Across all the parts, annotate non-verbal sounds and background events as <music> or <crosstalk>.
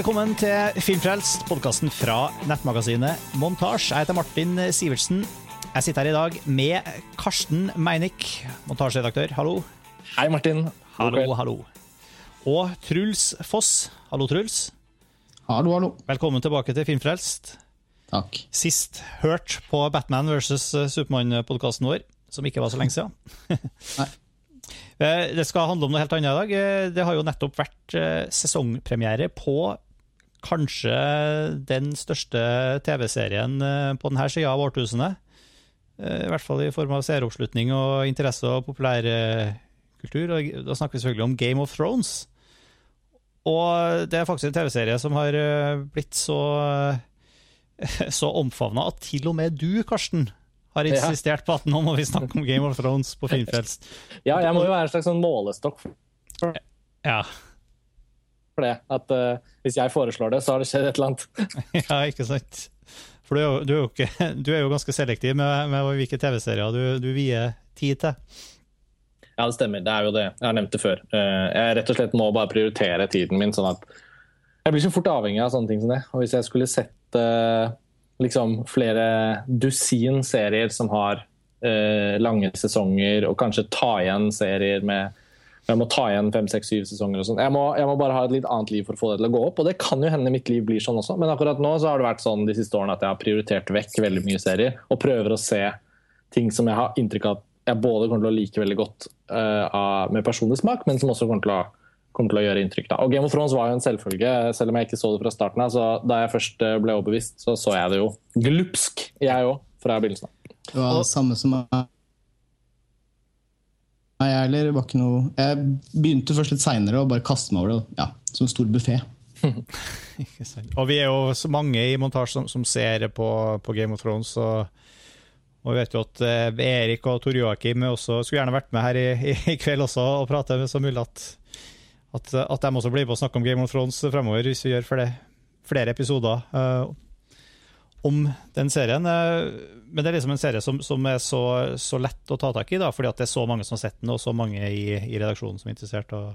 Velkommen til Filmfrelst, podkasten fra nettmagasinet Montasj. Jeg heter Martin Sivertsen. Jeg sitter her i dag med Karsten Meinick, montasjeredaktør. Hallo. Hei, Martin. Hallo, hallo. Og Truls Foss. Hallo, Truls. Hallo, hallo. Velkommen tilbake til Filmfrelst. Takk. Sist hørt på Batman versus Supermann-podkasten vår, som ikke var så lenge siden. <laughs> Nei. Eh, Det skal handle om noe helt annet i dag. Eh, Det har jo nettopp vært eh, sesongpremiere på kanskje den største TV-serien eh, på denne sida av årtusenet. Eh, I hvert fall i form av seeroppslutning og interesse og populærkultur. Og Da snakker vi selvfølgelig om Game of Thrones. Og det er faktisk en TV-serie som har eh, blitt så, <laughs> så omfavna at til og med du, Karsten, har insistert på at nå må vi snakke om Game of Thrones på Filmfrelst. <laughs> Ja, jeg må jo være en slags sånn målestokk Ja. For det. At uh, hvis jeg foreslår det, så har det skjedd et eller annet. <laughs> Ja, ikke sant? For du er jo, du er jo, ikke, <laughs> du er jo ganske selektiv med, med hvilke TV-serier du, du vier tid til. Ja, det stemmer. Det er jo det. Jeg har nevnt det før. Eh, Jeg rett og slett må bare prioritere tiden min, sånn at jeg blir så fort avhengig av sånne ting som det. Og hvis jeg skulle sett uh, liksom flere dusin serier som har uh, lange sesonger, og kanskje ta igjen serier med jeg må ta igjen fem, seks, syv sesonger. og sånn. Jeg, jeg må bare ha et litt annet liv for å få det til å gå opp. Og det kan jo hende mitt liv blir sånn også, men akkurat nå så har det vært sånn de siste årene at jeg har prioritert vekk veldig mye serier, og prøver å se ting som jeg har inntrykk av at jeg både kommer til å like veldig godt uh, med personlig smak, men som også kommer til å, kommer til å gjøre inntrykk. Da. Og Game of Thrones var jo en selvfølge, selv om jeg ikke så det fra starten av. Så da jeg først eh, ble overbevist, så så jeg det jo glupsk, jeg òg, fra begynnelsen av. Det var det samme som meg. Nei, jeg heller var ikke noe Jeg begynte først litt seinere og bare kaste meg over det. Ja, Som en stor buffé. <laughs> Og vi er jo så mange i montasje som, som ser på, på Game of Thrones. Og, og vi vet jo at eh, Erik og Tor Joakim også, skulle gjerne vært med her i, i, i kveld også og prate med så mulig at, at, at de også blir med og snakker om Game of Thrones fremover, hvis vi gjør flere, flere episoder eh, om den serien. Eh, men det er liksom en serie som, som er så, så lett å ta tak i, da, fordi at det er så mange som har sett den, og så mange i, i redaksjonen som er interessert. og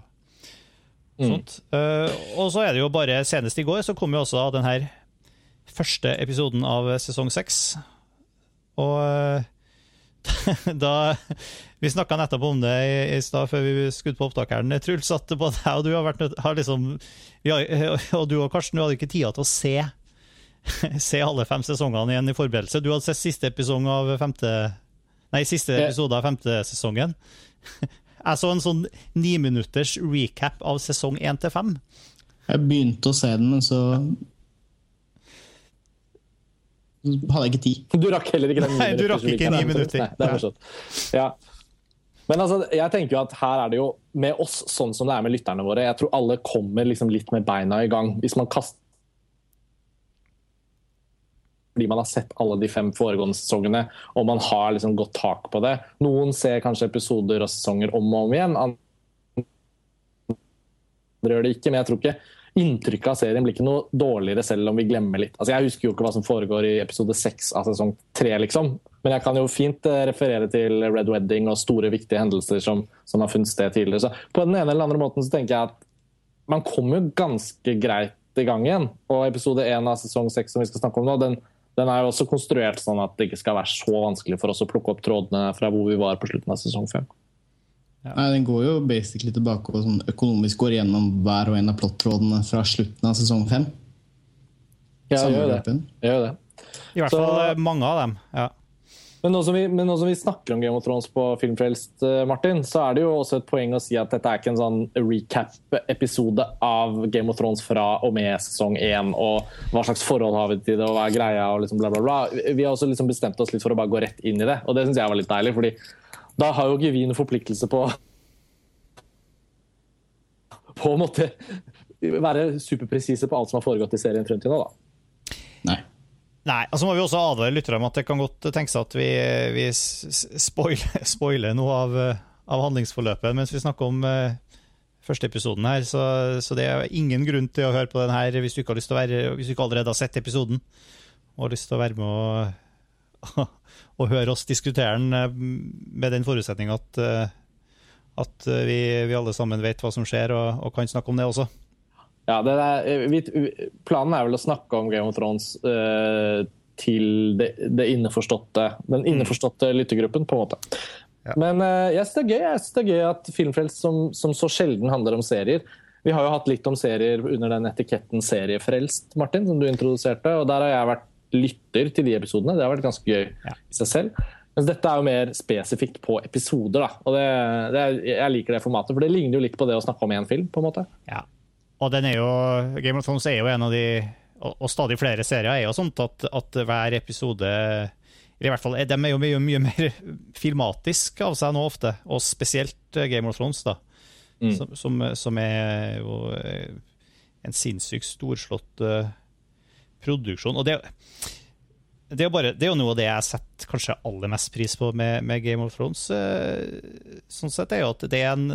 sånt. Eh, og så er det jo bare senest i går så kom jo også den her første episoden av sesong seks. Og uh, <laughs> da Vi snakka nettopp om det i, i stad før vi skudde på opptakeren. Truls, at både jeg og du har vært nødt har liksom ja, Og du og Karsten, du hadde ikke tida til å se <laughs> Se alle fem sesongene igjen i forberedelse. Du hadde sett siste episode av femte Nei, siste episode av femte sesongen. <laughs> Jeg så en sånn niminutters recap av sesong én til fem. Jeg begynte å se den, men så hadde jeg ikke tid. Du rakk heller ikke den Nei, du rakk ikke ni minutter. Nei, det er forstått. Ja. Men altså, jeg tenker jo at her er det jo med oss sånn som det er med lytterne våre. Jeg tror alle kommer liksom litt med beina i gang. Hvis man kaster fordi man har sett alle de fem foregående sesongene og man har liksom godt tak på det. Noen ser kanskje episoder og sesonger om og om igjen. Andre gjør det ikke, men jeg tror ikke inntrykket av serien blir ikke noe dårligere selv om vi glemmer litt. Altså, jeg husker jo ikke hva som foregår i episode seks av sesong tre, liksom. Men jeg kan jo fint eh, referere til Red Wedding og store, viktige hendelser som, som har funnet sted tidligere. Så på den ene eller andre måten så tenker jeg at man kommer jo ganske greit i gang igjen. Og episode én av sesong seks som vi skal snakke om nå, den, den er jo også konstruert sånn at det ikke skal være så vanskelig for oss å plukke opp trådene fra hvor vi var på slutten av sesong fem. Nei, Den går jo basically tilbake og sånn økonomisk går gjennom hver og en av plottrådene fra slutten av sesong fem. Ja, gjør det. Gjør det. I hvert Så- fall eh, mange av dem. Ja. Men nå, vi, men nå som vi snakker om Game of Thrones på Filmfrelst, eh, Martin, så er det jo også et poeng å si at dette er ikke en sånn recap-episode av Game of Thrones fra og med sesong én, og hva slags forhold har vi til det, og hva er greia, og liksom bla, bla, bla. Vi har også liksom bestemt oss litt for å bare gå rett inn i det, og det syns jeg var litt deilig, fordi da har jo ikke vi noen forpliktelse på <laughs> på en måte være superpresise på alt som har foregått i serien frem til nå, da. Nei. Nei, altså må vi også advare lyttere om at det kan godt tenkes at vi, vi spoiler, <laughs> spoiler noe av, eh, av handlingsforløpet mens vi snakker om uh, første episoden her, så, så det er ingen grunn til å høre på den her hvis du ikke har lyst til å være, hvis du ikke allerede har sett episoden og har lyst til å være med og, <laughs> og høre oss diskutere den eh, med den forutsetning at, at vi, vi alle sammen vet hva som skjer og, og kan snakke om det også. Ja, er, vi, planen er vel å snakke om Game of Thrones uh, til det, det innforståtte, den mm. innforståtte lyttergruppen, på en måte. Ja. Men uh, jeg det er gøy Jeg synes det er gøy at Filmfrelst, som, som, så sjelden handler om serier Vi har jo hatt litt om serier under den etiketten Seriefrelst, Martin, som du introduserte. og Der har jeg vært lytter til de episodene. Det har vært ganske gøy ja. i seg selv. Mens dette er jo mer spesifikt på episoder. da, og det, det, Jeg liker det formatet, for det ligner jo litt på det å snakke om én film. på en måte. Ja, og den er jo, Game of Thrones er jo en av de, og stadig flere serier er jo sånt at, at hver episode i hvert fall, De er jo mye, mye mer <laughs> filmatisk av seg nå ofte, og spesielt eh, Game of Thrones, da. Mm. Som, som, som, er jo eh, en sinnssykt storslått uh, produksjon. Og det, det, er bare, det, er jo noe av det jeg setter kanskje aller mest pris på med, med Game of Thrones. Uh, sånn sett er jo at det er en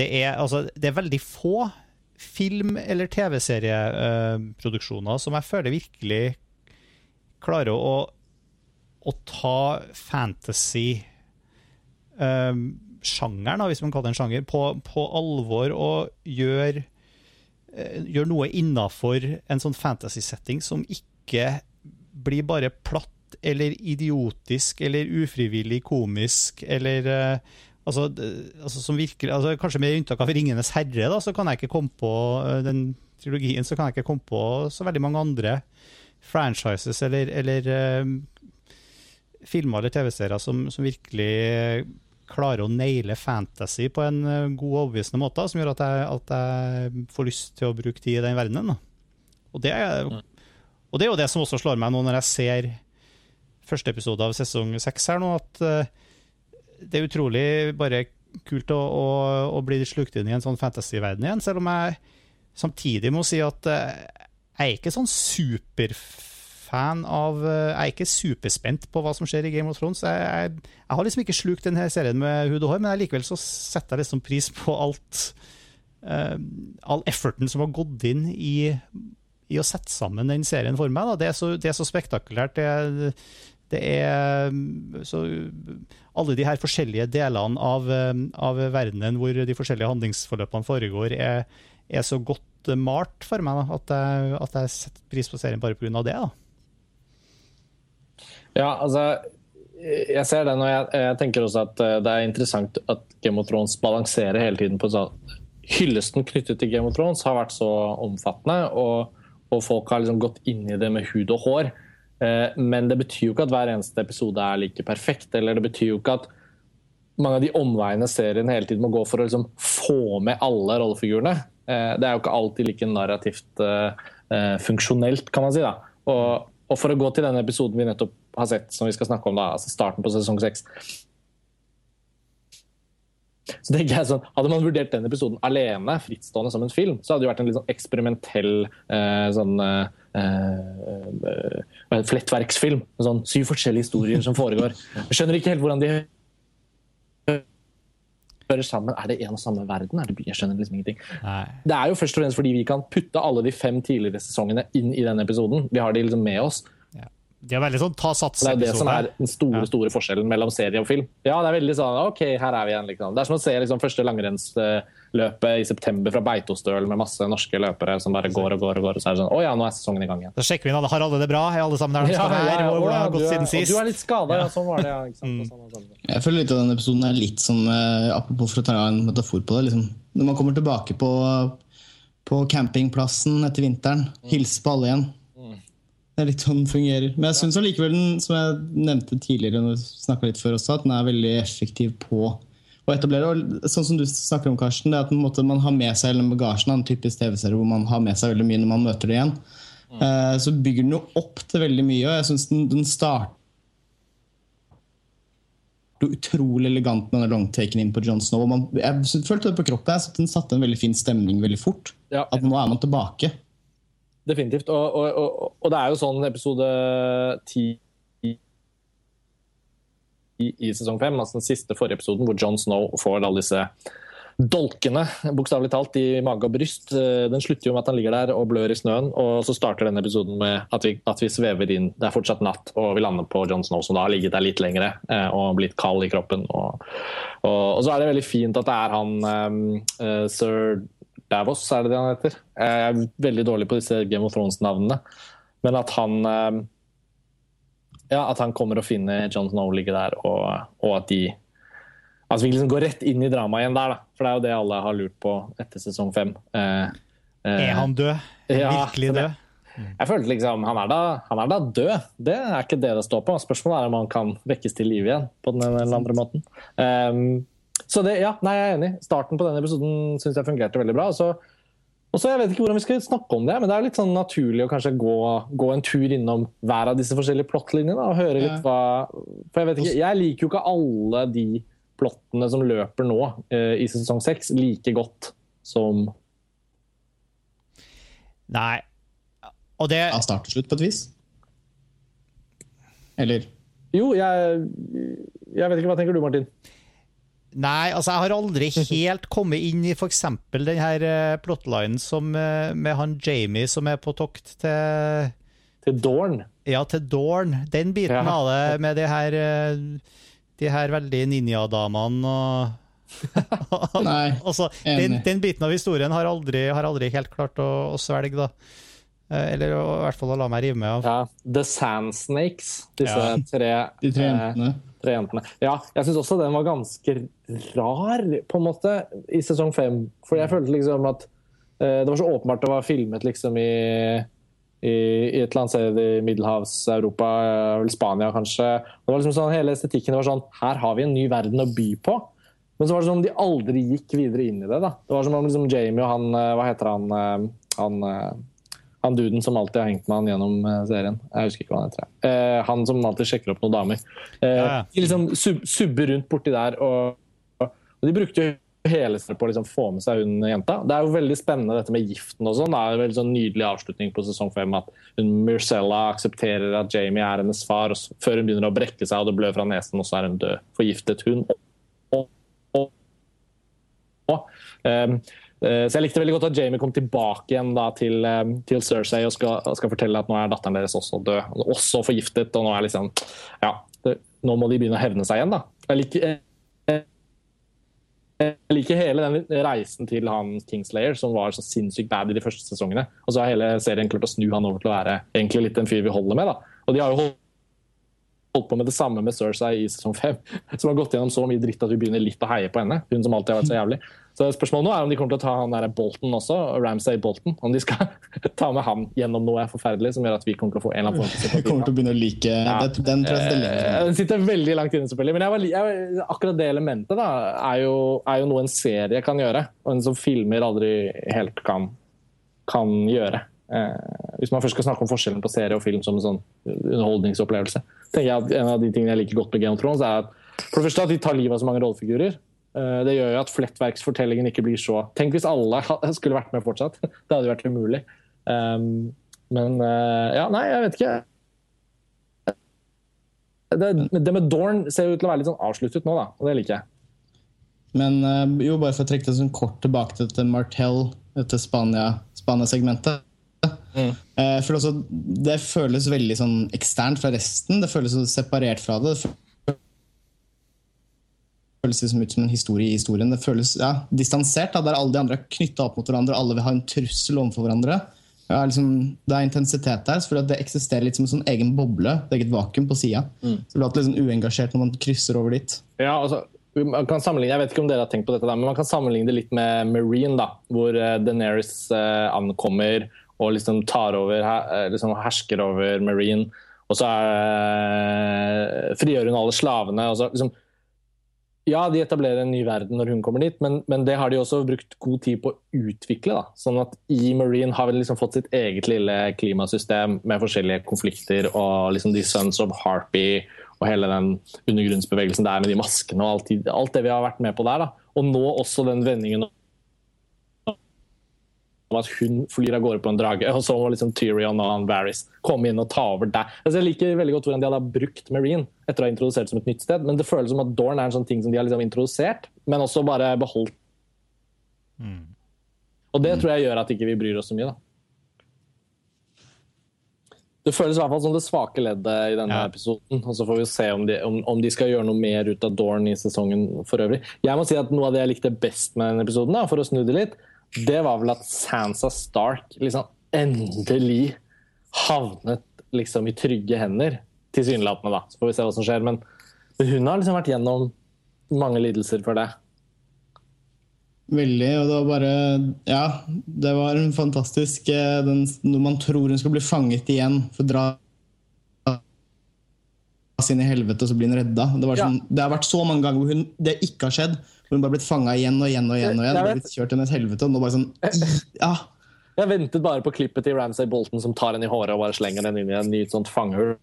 det er, altså, det er veldig få film- eller TV-serieproduksjoner som jeg føler virkelig klarer å, å ta fantasy-sjangeren, hvis man kaller det en sjanger, på, på alvor og gjør, gjør noe innafor en sånn fantasy-setting som ikke blir bare platt eller idiotisk eller ufrivillig komisk eller uh, altså, altså, som virker, altså, Kanskje med unntak av 'Ringenes herre', da, så kan jeg ikke komme på eh, den trilogien, så kan jeg ikke komme på så veldig mange andre franchises eller, eller um, filmer eller TV-serier som, som, virkelig klarer å naile fantasy på en uh, god og overbevisende måte, som gjør at jeg, at jeg, får lyst til å bruke tid i den verdenen. Og det, og det, er, jo det som også slår meg nå når jeg ser første episode av sesong seks her nå, at uh, det er utrolig bare kult å, å, å bli slukt inn i en sånn fantasyverden igjen, selv om jeg samtidig må si at eh, jeg er ikke sånn superfan av eh, Jeg er ikke superspent på hva som skjer i Game of Thrones. Jeg, jeg, jeg har liksom ikke slukt denne serien med hud og hår, men likevel så setter jeg liksom pris på alt uh, All efforten som har gått inn i, i å sette sammen den serien for meg. Det er, så, det, er så, spektakulært. Det, det er så Alle de her forskjellige delene av, av, verdenen hvor de forskjellige handlingsforløpene foregår, er, er så godt malt for meg at, jeg, at jeg setter pris på serien bare pga. det. da. Ja, altså jeg ser den, og jeg, jeg, tenker også at eh, det er interessant at Game of Thrones balanserer hele tiden på sånn Hyllesten knyttet til Game of Thrones har vært så omfattende, og, og folk har liksom gått inn i det med hud og hår. Eh, men det betyr jo ikke at hver eneste episode er like perfekt. Eller det betyr jo ikke at mange av de omveiene serien hele tiden må gå for å liksom få med alle rollefigurene. Eh, det er jo ikke alltid like narrativt eh, funksjonelt, kan man si. Og, og, for å gå til denne episoden vi nettopp har sett, som vi skal snakke om da, altså starten på sesong seks, så tenker jeg sånn, Hadde man vurdert den episoden alene, frittstående som en film, så hadde det vært en litt sånn eksperimentell eh, sånn, eh, eh, flettverksfilm. Sånn, syv forskjellige historier som foregår. Jeg skjønner ikke helt hvordan de hører sammen. Er det en og samme verden? Det, jeg skjønner liksom ingenting. Nei. Det er jo først og fremst fordi vi kan putte alle de fem tidligere sesongene inn i denne episoden. Vi har de liksom med oss. De er veldig sånn ta sats Det er det som er den store ja. store forskjellen mellom serie og film. Ja, Det er veldig sånn OK, her er vi igjen. Liksom. Det er som å se liksom, første langrennsløpet i september fra Beitostølen med masse norske løpere som bare går og går. og går, og så er det sånn Å ja, nå er sesongen i gang igjen. Da sjekker vi inn. Har alle det bra? Er alle sammen der de skal være? Ja, Hvordan har gått siden sist? Du er litt skada, ja. Sånn var det, ja. Mm. Sånn, sånn. Jeg føler litt av denne episoden er litt som uh, Apropos for å ta en metafor på det. Liksom. Når man kommer tilbake på, på campingplassen etter vinteren, hilse på alle igjen. Det er litt sånn den fungerer. Men jeg syns allikevel den, som jeg nevnte tidligere, når vi litt før også, at den er veldig effektiv på å etablere. Og sånn som du snakker om, Karsten, det er at man har med seg hele bagasjen av en typisk TV-serie hvor man har med seg veldig mye når man møter det igjen. Mm. Uh, så bygger den jo opp til veldig mye, og jeg syns den, den starter utrolig elegant med den longtaken inn på John Snow. Man, jeg følte det på kroppen. Jeg Den satte en veldig fin stemning veldig fort. Ja. At nå er man tilbake. Definitivt. Og, og, og, og, det er jo sånn episode ti i, i sesong fem, altså den siste forrige episoden, hvor John Snow får alle disse dolkene, bokstavelig talt, i mage og bryst. Den slutter jo med at han ligger der og blør i snøen, og så starter denne episoden med at vi, at vi svever inn. Det er fortsatt natt, og vi lander på John Snow, som da har ligget der litt lengre eh, og blitt kald i kroppen. Og, og, så er det veldig fint at det er han um, sir Davos, er det det han heter? Jeg er veldig dårlig på disse Game of Thrones-navnene. Men at han eh, Ja, at han kommer og finner John Snow ligger der, og, og at de Altså Vi liksom går rett inn i dramaet igjen der, da. For det er jo det alle har lurt på etter sesong fem. Eh, eh, er han død? Er Ja, Virkelig død? Jeg følte liksom, han er, da, han er da død. Det er ikke det det står på. Spørsmålet er om han kan vekkes til live igjen på den eller andre måten. Um, så det, ja, nei, jeg er enig. Starten på denne episoden syns jeg fungerte veldig bra. Så, og så Jeg vet ikke hvordan vi skal snakke om det, men det er litt sånn naturlig å kanskje gå, gå en tur innom hver av disse forskjellige plottlinjene. og høre litt hva, for Jeg vet ikke, jeg liker jo ikke alle de plottene som løper nå uh, i sesong seks, like godt som Nei, og det Av start og slutt, på et vis? Eller? Jo, jeg, jeg vet ikke. Hva tenker du, Martin? Nei, altså jeg har aldri <laughs> helt kommet inn i f.eks. den her uh, plotlinen som, uh, med han Jamie som er på tokt til Til Dorn? Ja, til Dorn. Den biten ja. av det med de her, uh, de her veldig ninjadamene og <laughs> Nei, <laughs> altså, den, den, biten av historien har aldri, har aldri helt klart å, å svelge, da. Eh, eller i hvert fall å la meg rive med av. Ja, The Sand Snakes, disse ja. tre, De tre jentene. Eh, tre jentene. Ja, jeg syns også den var ganske rar, på en måte, i sesong fem. For jeg følte liksom at eh, det var så åpenbart det var filmet liksom i, i, i et eller annet sted i Middelhavs-Europa, eller Spania kanskje. Det var liksom sånn, Hele estetikken var sånn Her har vi en ny verden å by på. Men så var det som om de aldri gikk videre inn i det. da. Det var som om liksom Jamie og han Hva heter han? han han duden som alltid har hengt med han gjennom eh, serien. Jeg husker ikke hva han heter. Eh, han som alltid sjekker opp noen damer. Eh, ja, ja. De liksom sub subber rundt borti der, og, og de brukte jo hele seg på å liksom få med seg hun jenta. Det er jo veldig spennende dette med giften og sånn. Det er en veldig sånn nydelig avslutning på sesong fem at hun Marcella aksepterer at Jamie er hennes far, og før hun begynner å brekke seg og det blør fra nesen, og så er hun død. Forgiftet hun. Og, og, og, Eh, så jeg likte veldig godt at Jamie kom tilbake igjen da, til, eh, til, Cersei og skal, skal, fortelle at nå er datteren deres også død. Også forgiftet. og Nå er liksom, ja, det, nå må de begynne å hevne seg igjen. da. Jeg liker, jeg, jeg liker hele den reisen til han Kingslayer, som var så sinnssykt bad i de første sesongene. Og så har hele serien klart å snu han over til å være egentlig litt en fyr vi holder med. da. Og de har jo holdt holdt på med det samme med Cersei i sesong fem. <laughs> Som har gått gjennom så mye dritt at vi begynner litt å heie på henne. Hun som alltid har vært så jævlig. Så Spørsmålet nå er om de kommer til å ta han der Bolton også, Ramsay Bolton. Om de skal <laughs> ta med han gjennom noe forferdelig som gjør at vi kommer til å få en eller annen form for kommer til å begynne å like ja. Den, den, den sitter veldig langt inne, selvfølgelig. Men jeg var, jeg, akkurat det elementet da, er jo, er jo, noe en serie kan gjøre, og en som filmer aldri helt kan, kan gjøre. Eh, hvis man først skal snakke om forskjellen på serie og film som en sånn underholdningsopplevelse, tenker jeg at en av de tingene jeg liker godt med Game of Thrones, er at for det første at de tar livet av så mange rollefigurer. Eh, det gjør jo at flettverksfortellingen ikke blir så Tenk hvis alle <laughs> skulle vært med fortsatt. Det hadde jo vært umulig. Um, men uh, ja, nei, jeg vet ikke. Det, det, med Dorn ser jo ut til å være litt sånn avsluttet nå, da, og det liker jeg. Men uh, jo, bare for å trekke det sånn kort tilbake til Martell, dette Spania-segmentet. Mm. Uh, for også, det føles veldig sånn eksternt fra resten. Det føles så separert fra det. Det føles liksom ut som en historie i historien. Det føles ja, distansert, da, der alle de andre er knytta opp mot hverandre. Alle vil ha en trussel overfor hverandre. Ja, liksom, det er intensitet der, Så det eksisterer litt som en sånn egen boble. Et eget vakuum på sida. Mm. Så det blir liksom uengasjert når man krysser over dit. Ja, altså man kan sammenligne, jeg vet ikke om dere har tenkt på dette, men man kan sammenligne det litt med Marine, da, hvor Deneris Daenerys uh, ankommer og liksom tar over, eh, liksom hersker over Marine. Og så er, eh, frigjør hun alle slavene. og så liksom ja, de etablerer en ny verden når hun kommer dit, men, men, det har de også brukt god tid på å utvikle. Da. Sånn at i Marine har vi liksom fått sitt eget lille klimasystem med forskjellige konflikter og liksom de Sons of Harpy og hele den undergrunnsbevegelsen der med de maskene og alt, alt det vi har vært med på der. Da. Og nå også den vendingen om at hun flyr av gårde på en drage, og så må liksom Tyrion og han Varys komme inn og ta over der. Altså, jeg liker veldig godt hvordan de hadde brukt Marine etter å ha introdusert som et nytt sted, men det føles som at Dorn er en sånn ting som de har liksom introdusert, men også bare beholdt. Mm. Og det tror jeg gjør at ikke vi ikke bryr oss så mye, da. Det føles i hvert fall som det svake leddet i denne ja. episoden. og Så får vi se om de, om, om de, skal gjøre noe mer ut av Dorn i sesongen for øvrig. Jeg må si at Noe av det jeg likte best med denne episoden, da, for å snu det litt, det var vel at Sansa Stark liksom endelig havnet liksom i trygge hender. Tilsynelatende, da. Så får vi se hva som skjer. Men hun har liksom vært gjennom mange lidelser for det. Veldig, og det var bare Ja, det var en fantastisk eh, den, Når man tror hun skal bli fanget igjen for å dra inn i helvete, og så blir hun redda. Det, var sånn, det, har vært så mange ganger hvor hun, det ikke har skjedd. Hvor hun bare blitt fanga igjen og igjen og igjen. og igjen, bare blitt kjørt gjennom et helvete, og nå bare sånn <laughs> Ja, Jeg ventet bare på klippet til Ramsay Bolton som tar henne i håret og bare slenger den inn i en ny sånt fangehull.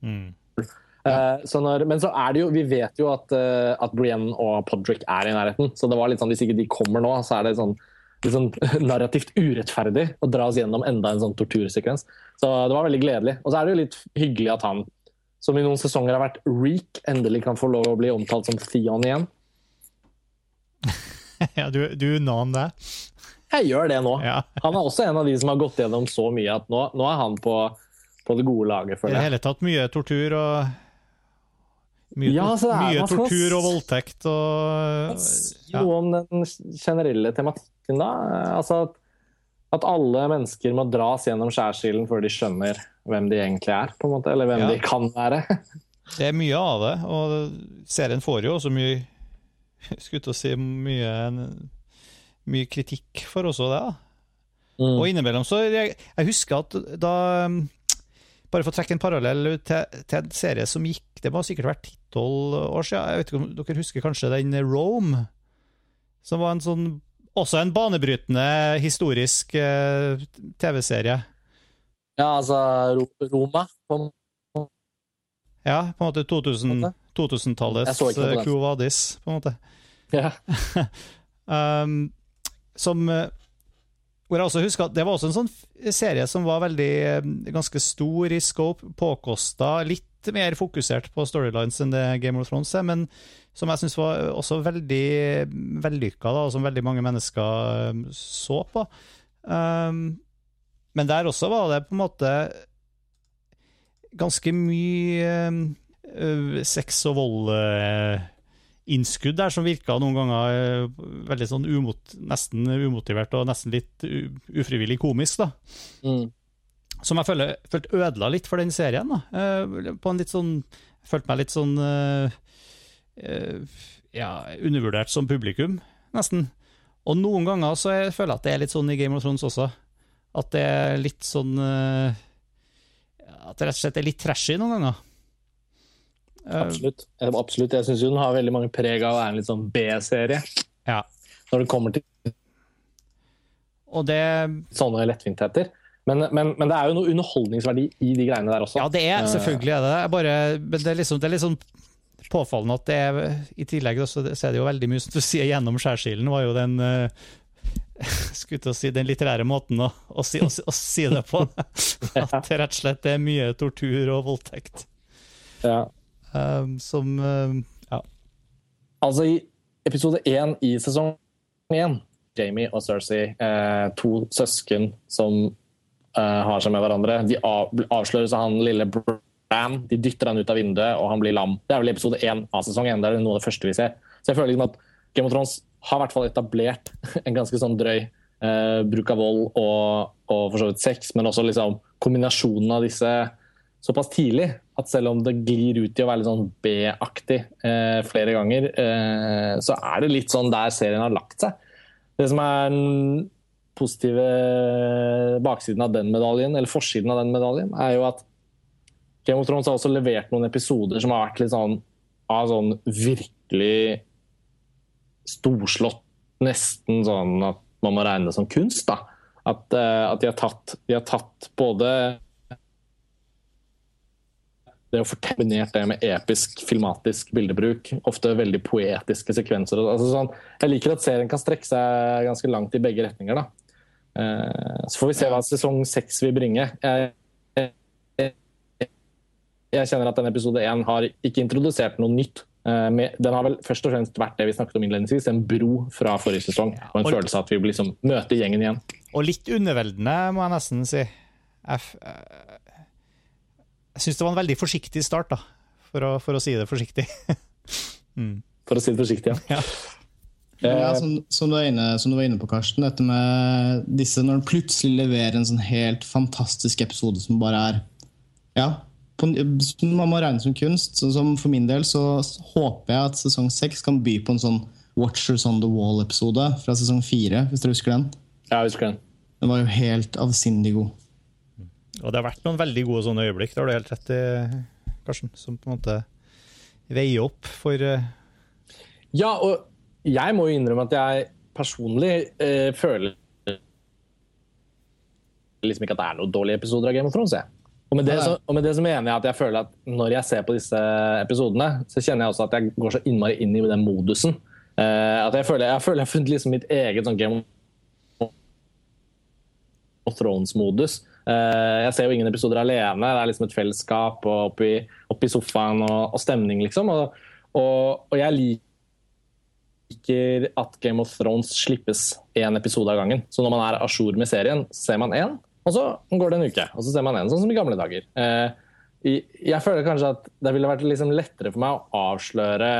Mm. Ja. så når, men så er det jo, vi vet jo at, uh, at Brienne og Podrick er i nærheten. Så det var litt sånn, hvis ikke de kommer nå, så er det sånn, litt sånn <laughs> narrativt urettferdig å dra oss gjennom enda en sånn tortursekvens. Så det var veldig gledelig. Og så er det jo litt hyggelig at han, som i noen sesonger har vært Reek, endelig kan få lov å bli omtalt som Theon igjen. <laughs> ja, du, du unna han det? Jeg gjør det nå. Ja. <laughs> Han er også en av de som har gått gjennom så mye at nå, nå er han på, på det gode laget, I det hele tatt mye tortur og Mye, Ja, det er- mye man tortur og voldtekt og ja. noe om den generelle tematikken, da. Altså at, at alle mennesker må dras gjennom skjærsilden før de skjønner hvem de egentlig er, på en måte, eller hvem Ja. de kan være. <laughs> Det er mye av det, og serien får jo også mye <laughs> Skulle til å si mye, mye kritikk for også det. da. Mm. Og innimellom så Jeg, jeg husker at da um, Bare for å trekke en parallell til, til en serie som gikk Det må sikkert vært 10-12 år siden. Jeg vet ikke om dere husker kanskje den Rome? Som var en sånn Også en banebrytende historisk eh, TV-serie. Ja, altså Ro- Roma. på Ja, på en måte 2000 måte. 2000-tallets Jeg på uh. Quo Vadis, på en måte. Ja. <laughs> Um, som eh, hvor jeg også husker at Det var også en sånn serie som var veldig eh, ganske stor i scope, påkosta, litt mer fokusert på storylines enn det Game of Thrones er, men som jeg syns var også veldig vellykka, og som veldig mange mennesker eh, så på. Um, men der også var det på en måte ganske mye eh, sex og vold eh, der som virka noen ganger eh, veldig sånn umot, nesten umotivert og nesten litt ufrivillig komisk, da. Mm. Som jeg føler, følte ødela litt for den serien. da. På en litt sånn Jeg følte meg litt sånn Ja, undervurdert som publikum, nesten. Og noen ganger så jeg føler jeg at det er litt sånn i Game of Thrones også. At det er litt sånn At det rett og slett er litt trashy noen ganger. Eh, Absolutt. Eh, Absolutt. Jeg syns den har veldig mange preg av å være en litt sånn B-serie. Ja. Når det kommer til og det sånne lettvintheter. Men, men, men det er jo noe underholdningsverdi i de greiene der også. Ja, det er selvfølgelig er det det. Bare, men det er liksom, det er litt sånn påfallende at det er I tillegg også, så er det jo veldig mye som du <laughs> sier gjennom skjærsilden, var jo den eh, <laughs> skulle si den litterære måten å, å, si, å, å si det på. <laughs> At det rett og slett er mye tortur og voldtekt. Ja. Um, som um, Ja. Altså, i episode én i sesong én, Jamie og Cersei, eh, to søsken som eh, har seg med hverandre, de av, avsløres av han lille Bran. De dytter han ut av vinduet, og han blir lam. Det er vel episode én av sesong én. Det er noe av det første vi ser. Så jeg føler liksom at Game of Thrones har i hvert fall etablert <laughs> en ganske sånn drøy eh, bruk av vold og, og for så vidt sex, men også liksom kombinasjonen av disse såpass tidlig at selv om det glir ut i å være litt sånn B-aktig eh, flere ganger, eh, så er det litt sånn der serien har lagt seg. Det som er den positive baksiden av den medaljen, eller forsiden av den medaljen, er jo at Game of Thrones har også levert noen episoder som har vært litt sånn av sånn virkelig storslått, nesten sånn at man må regne det som kunst. da. At, eh, at de, har tatt, de har tatt både det å fortelle det med episk, filmatisk bildebruk, ofte veldig poetiske sekvenser. Altså sånn, jeg liker at serien kan strekke seg ganske langt i begge retninger. da. Eh, så får vi se hva sesong seks vil bringe. Jeg, jeg, jeg kjenner at denne episode én har ikke introdusert noe nytt. Eh, med, den har vel først og fremst vært det vi snakket om innledningsvis, en bro fra forrige sesong. Og en følelse av at vi liksom møter gjengen igjen. Og litt underveldende, må jeg nesten si. F- eh, jeg syns det var en veldig forsiktig start, da, for å, for å si det forsiktig. <laughs> For å si det forsiktig. Ja. <laughs> Ja, som, som, du inne, som, du var inne på, Karsten. Dette med disse Når han plutselig leverer en sånn helt fantastisk episode som bare er Ja, på, man må regne som kunst. Så som for min del så håper jeg at sesong seks kan by på en sånn Watchers on the Wall-episode fra sesong fire, hvis dere husker den? Ja, jeg husker den. Den var jo helt avsindig god. Og det har vært noen veldig gode sånne øyeblikk, det har du helt rett i, Karsten. Som på en måte veier opp for uh... Ja, og jeg må jo innrømme at jeg personlig uh, føler liksom ikke at det er noen dårlige episoder av Game of Thrones. Jeg. Og med, det, så, og med det så mener jeg at jeg føler at når jeg ser på disse episodene, så kjenner jeg også at jeg går så innmari inn i den modusen. Uh, at jeg føler jeg, føler jeg har funnet liksom mitt eget sånn Game of Thrones-modus. Uh, jeg ser jo ingen episoder alene. Det er liksom et fellesskap og oppi, oppi sofaen og, og, stemning, liksom. Og, og, og, jeg liker at Game of Thrones slippes én episode av gangen. Så når man er a jour med serien, ser man én, og så går det en uke. Og så ser man en, sånn som i gamle dager. Uh, jeg føler kanskje at det ville vært liksom lettere for meg å avsløre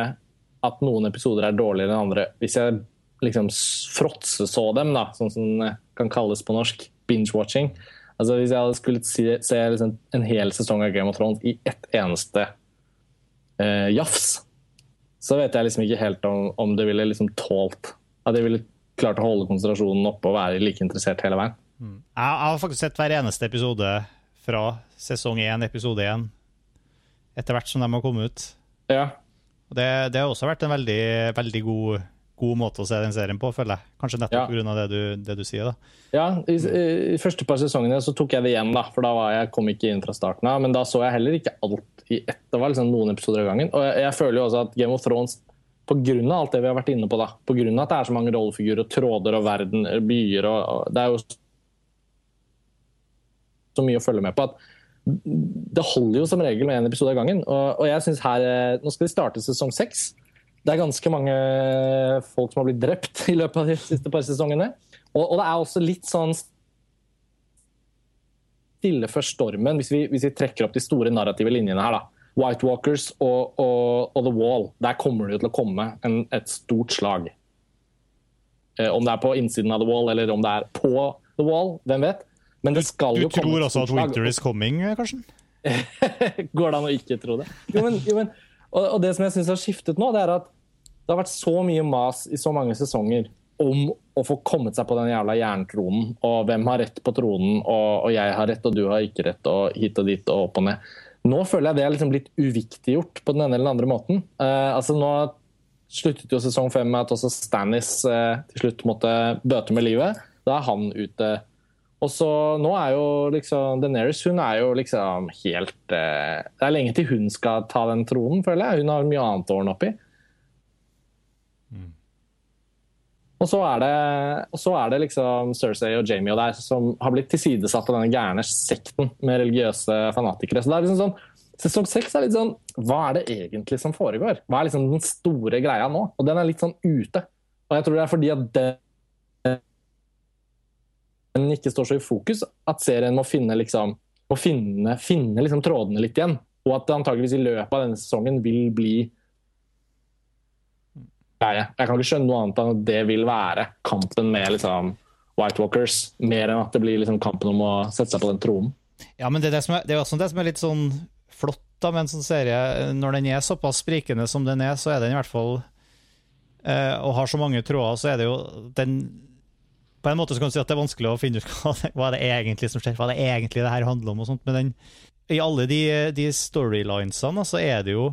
at noen episoder er dårligere enn andre hvis jeg liksom fråtseså dem, da, sånn som det kan kalles på norsk. Binge-watching. Altså Hvis jeg hadde skulle se, se liksom en hel sesong av Game of Thrones i ett eneste eh, jafs, så vet jeg liksom ikke helt om, om det ville liksom tålt At jeg ville klart å holde konsentrasjonen oppe og være like interessert hele veien. Mm. Jeg har faktisk sett hver eneste episode fra sesong én, episode én, etter hvert som de har kommet ut. Ja. Det, det, har også vært en veldig, veldig god, god, måte å se den serien på, føler jeg. Kanskje nettopp ja. pga. Det, du, det du sier. da. Ja, i, i første par sesongene så tok jeg det igjen, da, for da var jeg, kom ikke inn fra starten av. Men da så jeg heller ikke alt i ett. Det var liksom noen episoder av gangen. Og jeg, jeg, føler jo også at Game of Thrones av alt det vi har vært inne på, da, av at det er så mange rollefigurer, tråder og verden, byer og, og Det er jo så mye å følge med på at det holder jo som regel med én episode av gangen. Og, og jeg synes her, eh, Nå skal vi starte sesong seks. Det er ganske mange folk som har blitt drept i løpet av de siste par sesongene. Og, og det er også litt sånn stille før stormen, hvis vi, hvis vi, trekker opp de store narrative linjene her. da. White Walkers og, og, og The Wall. Der kommer det jo til å komme en, et stort slag. Eh, om det er på innsiden av The Wall eller om det er på The Wall, hvem vet. Men det skal du, jo komme Du tror også at winter is coming, kanskje? <laughs> Går det an å ikke tro det? Jo, men, jo, men, og, og, det som jeg syns har skiftet nå, det er at det har vært så mye mas i så mange sesonger om å få kommet seg på den jævla jerntronen, og hvem har rett på tronen, og, og, jeg har rett og du har ikke rett, og hit og dit og opp og ned. Nå føler jeg det er liksom blitt uviktiggjort på den ene eller den andre måten. Uh, altså Nå sluttet jo sesong fem med at også Stannis uh, til slutt måtte bøte med livet. Da er han ute og så nå er jo liksom Deneris hun er jo liksom helt eh, Det er lenge til hun skal ta den tronen, føler jeg. Hun har mye annet å ordne opp i. Mm. Og så er, det, og så er det liksom Cersei og Jamie og der som har blitt tilsidesatt av denne gærne sekten med religiøse fanatikere. Så det er liksom sånn Sesong seks er litt sånn Hva er det egentlig som foregår? Hva er liksom den store greia nå? Og den er litt sånn ute. Og jeg tror det er fordi at det den ikke står så i fokus, at serien må finne, liksom, må finne, finne liksom trådene litt igjen. Og at det antageligvis i løpet av denne sesongen vil bli Nei, Jeg kan ikke skjønne noe annet enn at det vil være kampen med liksom, White Walkers, mer enn at det blir liksom kampen om å sette seg på den tronen. Ja, men det er, det, som er, det er også det som er litt sånn flott da, med en sånn serie. Når den er såpass sprikende som den er, så er den i hvert fall eh, Og har så mange tråder, så er det jo den på en måte så kan du si at det er vanskelig å finne ut hva hva det egentlig som skjer, hva det egentlig det her handler om. og sånt, Men den, i alle de, de storylinesene så er det jo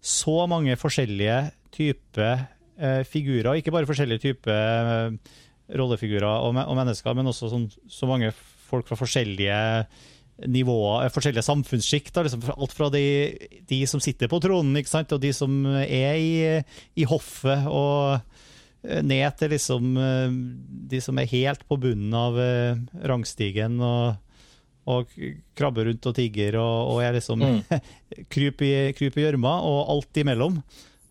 så mange forskjellige typer eh, figurer. Ikke bare forskjellige typer eh, rollefigurer og, og, mennesker, men også sånn, så mange folk fra forskjellige nivåer, eh, forskjellige samfunnssjikt. Liksom, alt fra de, de, som sitter på tronen, og de som er i, i hoffet. og ned til liksom eh, de som er helt på bunnen av eh, rangstigen og, og krabber rundt og tigger og, og er liksom mm. <laughs> kryp i gjørma, og alt imellom.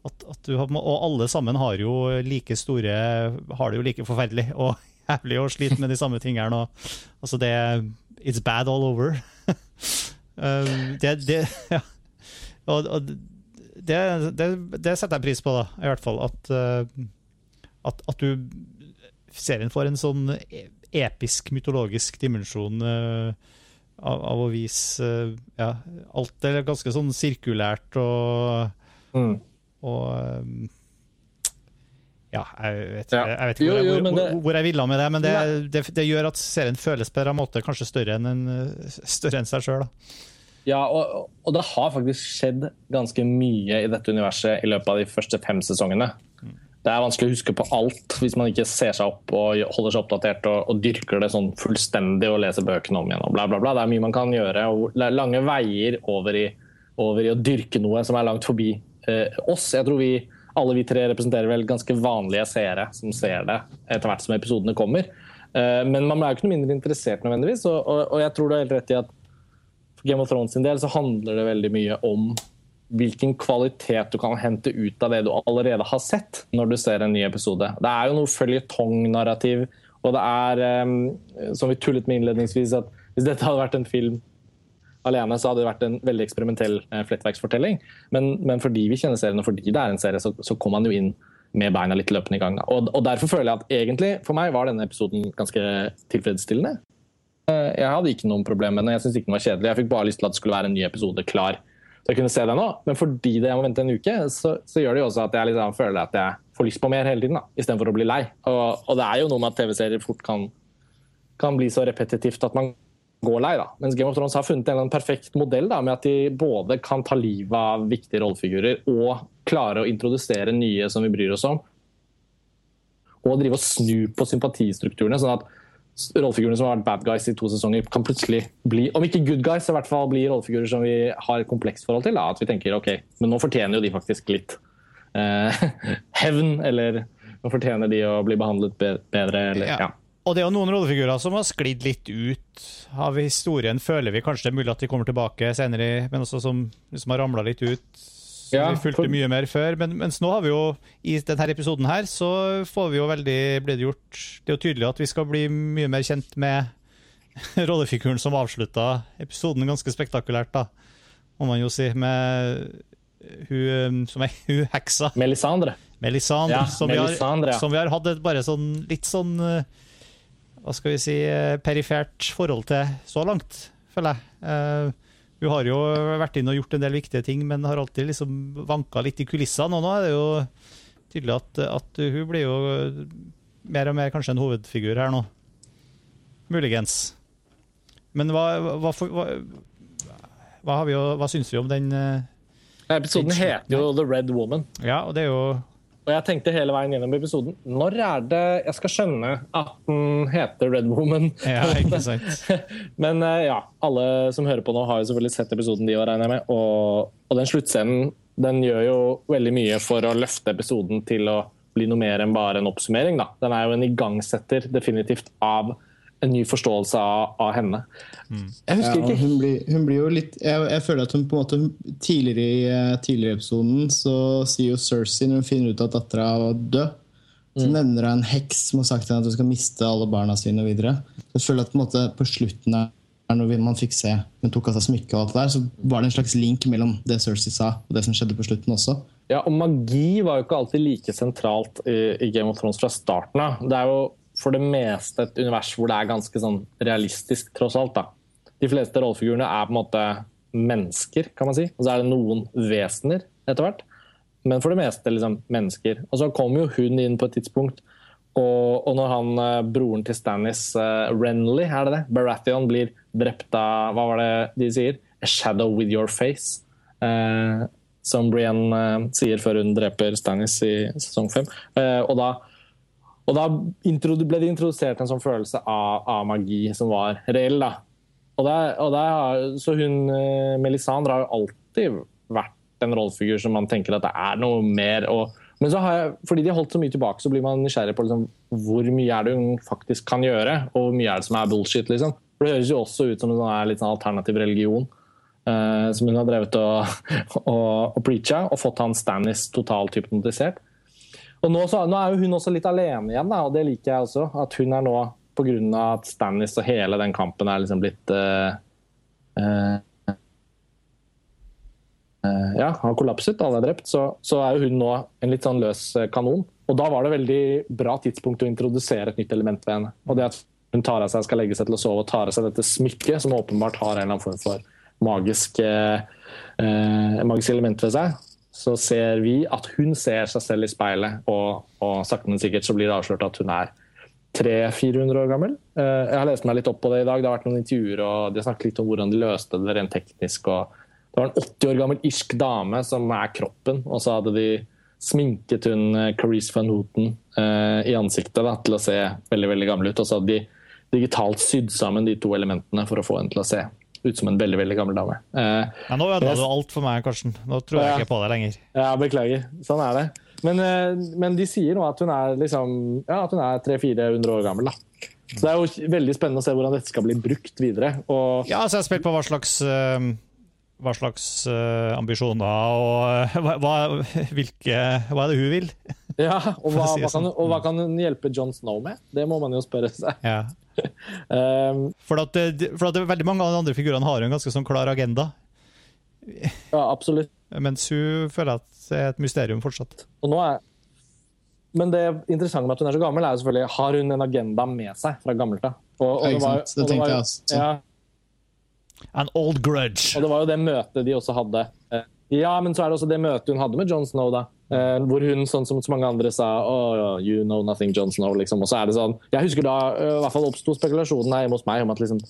At, at har, og alle sammen har jo like store Har det jo like forferdelig <laughs> og jævlig og sliter med de samme tingene. Og, altså det It's bad all over. <laughs> det, det, ja. og, og det, det, det, setter jeg pris på, da, i hvert fall. At at, at, du serien får en sånn episk, mytologisk dimensjon uh, av, av, å vise uh, Ja, alt er ganske sånn sirkulært og, mm. og um, ja, jeg vet, ja. jeg vet ikke hvor, jo, jo, hvor, det, hvor, jeg ville med det, men det, det, det, gjør at serien føles på en måte kanskje større enn, en, <laughs> større enn seg sjøl. Ja, og, og, det har faktisk skjedd ganske mye i dette universet i løpet av de første fem sesongene. Det er vanskelig å huske på alt hvis man ikke ser seg opp og holder seg oppdatert og, og dyrker det sånn fullstendig og leser bøkene om igjen. og bla bla bla. Det er mye man kan gjøre. og det er Lange veier over i, over i å dyrke noe som er langt forbi eh, oss. Jeg tror vi alle vi tre representerer vel ganske vanlige seere som ser det etter hvert som episodene kommer. Eh, men man er jo ikke noe mindre interessert nødvendigvis. Og, jeg tror du har helt rett i at for Game of Thrones sin del så handler det veldig mye om hvilken kvalitet du kan hente ut av det du allerede har sett når du ser en ny episode. Det er jo noe føljetong-narrativ, og det er, um, som vi tullet med innledningsvis, at hvis dette hadde vært en film alene, så hadde det vært en veldig eksperimentell eh, flettverksfortelling. Men, men, fordi vi kjenner serien, og fordi det er en serie, så, så kom man jo inn med beina litt løpende i gang. Og, og, Derfor føler jeg at egentlig, for meg var denne episoden ganske tilfredsstillende. Eh, jeg hadde ikke noen problem med den, jeg syntes ikke den var kjedelig. Jeg fikk bare lyst til at det skulle være en ny episode klar. Så jeg kunne se det nå. Men fordi det jeg må vente en uke, så, så gjør det jo også at jeg liksom føler at jeg får lyst på mer hele tiden, da, istedenfor å bli lei. Og, og, det er jo noe med at TV-serier fort kan, kan bli så repetitivt at man går lei. da. Mens Game of Thrones har funnet en perfekt modell da, med at de både kan ta livet av viktige rollefigurer og klare å introdusere nye som vi bryr oss om. Og drive og snu på sympatistrukturene, sånn at rollefigurene som har vært bad guys i to sesonger, kan plutselig bli, om ikke good guys, så i hvert fall bli rollefigurer som vi har et komplekst forhold til. Da. At vi tenker ok, men nå fortjener jo de faktisk litt eh, <laughs> hevn, eller nå fortjener de å bli behandlet bedre. Eller, ja. ja. Og det er jo noen rollefigurer som har sklidd litt ut av historien, føler vi kanskje det er mulig at de kommer tilbake senere, men også som som har ramla litt ut. Ja, vi fulgte for... mye mer før. Men, mens nå har vi jo, i denne episoden her, så får vi jo veldig ble det gjort Det er jo tydelig at vi skal bli mye mer kjent med <laughs> rollefiguren som avslutta episoden ganske spektakulært, da, må man jo si, med hun som er <laughs> hun heksa. Melisandre. Melisandre, ja, som, Melisandre vi har, som, vi har, hatt et bare sånn litt sånn hva skal vi si, eh, perifert forhold til så langt, føler jeg. Hun har jo vært inn og gjort en del viktige ting, men har alltid liksom vanka litt i kulissene. Og nå er det jo tydelig at, at hun blir jo mer og mer kanskje en hovedfigur her nå. Muligens. Men hva, hva, hva, hva, hva syns vi om den? Uh, Episoden heter jo The Red Woman. Ja, og det er jo og jeg tenkte hele veien gjennom episoden Når er det jeg skal skjønne at den heter Red Woman? Ja, ikke <laughs> sant. Men eh, ja, alle som hører på nå, har jo selvfølgelig sett episoden de har regner jeg med. Og, og den sluttscenen den gjør jo veldig mye for å løfte episoden til å bli noe mer enn bare en oppsummering. Da. Den er jo en igangsetter definitivt av en ny forståelse av, av henne. Mm. Jeg husker ikke. hun, blir, hun blir, jo litt jeg, jeg, føler at hun på en måte Tidligere i eh, tidligere episoden så sier jo Cersei når hun finner ut at dattera var død, så mm. nevner hun en heks som har sagt til henne at hun skal miste alle barna sine. og videre. Jeg føler at på, en måte, på slutten her, når man fikk se hun tok av seg smykket, og alt det der, så var det en slags link mellom det Cersei sa og det som skjedde på slutten også. Ja, og Magi var jo ikke alltid like sentralt i, i Game of Thrones fra starten av. Det er jo for det meste et univers hvor det er ganske sånn realistisk, tross alt. da. De fleste rollefigurene er på en måte mennesker, kan man si. Og så er det noen vesener etter hvert. Men for det meste liksom mennesker. Og så kommer jo hun inn på et tidspunkt. Og, og når han, eh, broren til Stannis, uh, Renly, er det det? Baratheon, blir drept av Hva var det de sier? A shadow with your face. Uh, som Brienne uh, sier før hun dreper Stannis i sesong fem. og da og da ble det introdusert en sånn følelse av, av magi som var reell. da. Og der, og der, så hun, eh, Melisandre har jo alltid vært en rollefigur som man tenker at det er noe mer. Og, men så har jeg, fordi de har holdt så mye tilbake, så blir man nysgjerrig på liksom, hvor mye er det hun faktisk kan gjøre, og hvor mye er det som er bullshit. liksom. For Det høres jo også ut som en sånn, litt sånn alternativ religion. Uh, som hun har drevet og, <laughs> og, og preacha, og fått han Stannis totalt hypnotisert. Og nå, så, nå, er jo hun også litt alene igjen, da, og det liker jeg også. At hun er nå, pga. at Stannis og hele den kampen er liksom blitt uh, uh, ja, har kollapset, alle er drept, så, så, er jo hun nå en litt sånn løs kanon. Og da var det veldig bra tidspunkt å introdusere et nytt element ved henne. Og det at hun tar av seg, skal legge seg til å sove og tar av seg dette smykket, som åpenbart har en eller annen form for magisk, magisk element ved seg, så ser vi at hun ser seg selv i speilet, og, og sakte, men sikkert så blir det avslørt at hun er 300-400 år gammel. Eh, jeg har lest meg litt opp på det i dag. Det har vært noen intervjuer og de har snakket litt om hvordan de løste det rent teknisk. det var en 80 år gammel irsk dame som er kroppen, og så hadde de sminket hun eh, Carice van Houten eh, i ansiktet da, til å se veldig veldig gammel ut. Og så hadde de digitalt sydd sammen de to elementene for å få henne til å se ut som en veldig veldig gammel dame. Uh, ja, nå ødela du alt for meg, Karsten. Nå tror jeg ja, ikke på det lenger. Ja, Beklager. Sånn er det. Men, uh, men de sier nå at hun er, liksom, ja, er 300-400 år gammel. da. Så Det er jo veldig spennende å se hvordan dette skal bli brukt videre. Og ja, så jeg har spilt på hva slags uh, hva slags ambisjoner og uh, hva, hvilke, hva er det hun vil? Ja, og <laughs> hva, hva, kan, sånn. og hva, kan, hun hjelpe John Snow med? Det må man jo spørre seg. Ja. Um, <laughs> for, at, for, at, veldig mange av de andre figurene har en ganske sånn klar agenda. Ja, absolutt. Mens hun føler at det er et mysterium fortsatt. Og nå er men det interessante med at hun er så gammel, er jo selvfølgelig har hun en agenda med seg fra gammelt av. Og, og, det, var, det, tenkte jeg også. Ja, An old grudge. Og det var jo det møtet de også hadde. Eh, ja, men så er det også det møtet hun hadde med John Snow, da. Eh, hvor hun, sånn som så mange andre, sa oh, you know nothing, John Snow. Liksom. Og så er det sånn Jeg husker da uh, i hvert fall oppsto spekulasjonen hjemme hos meg om at liksom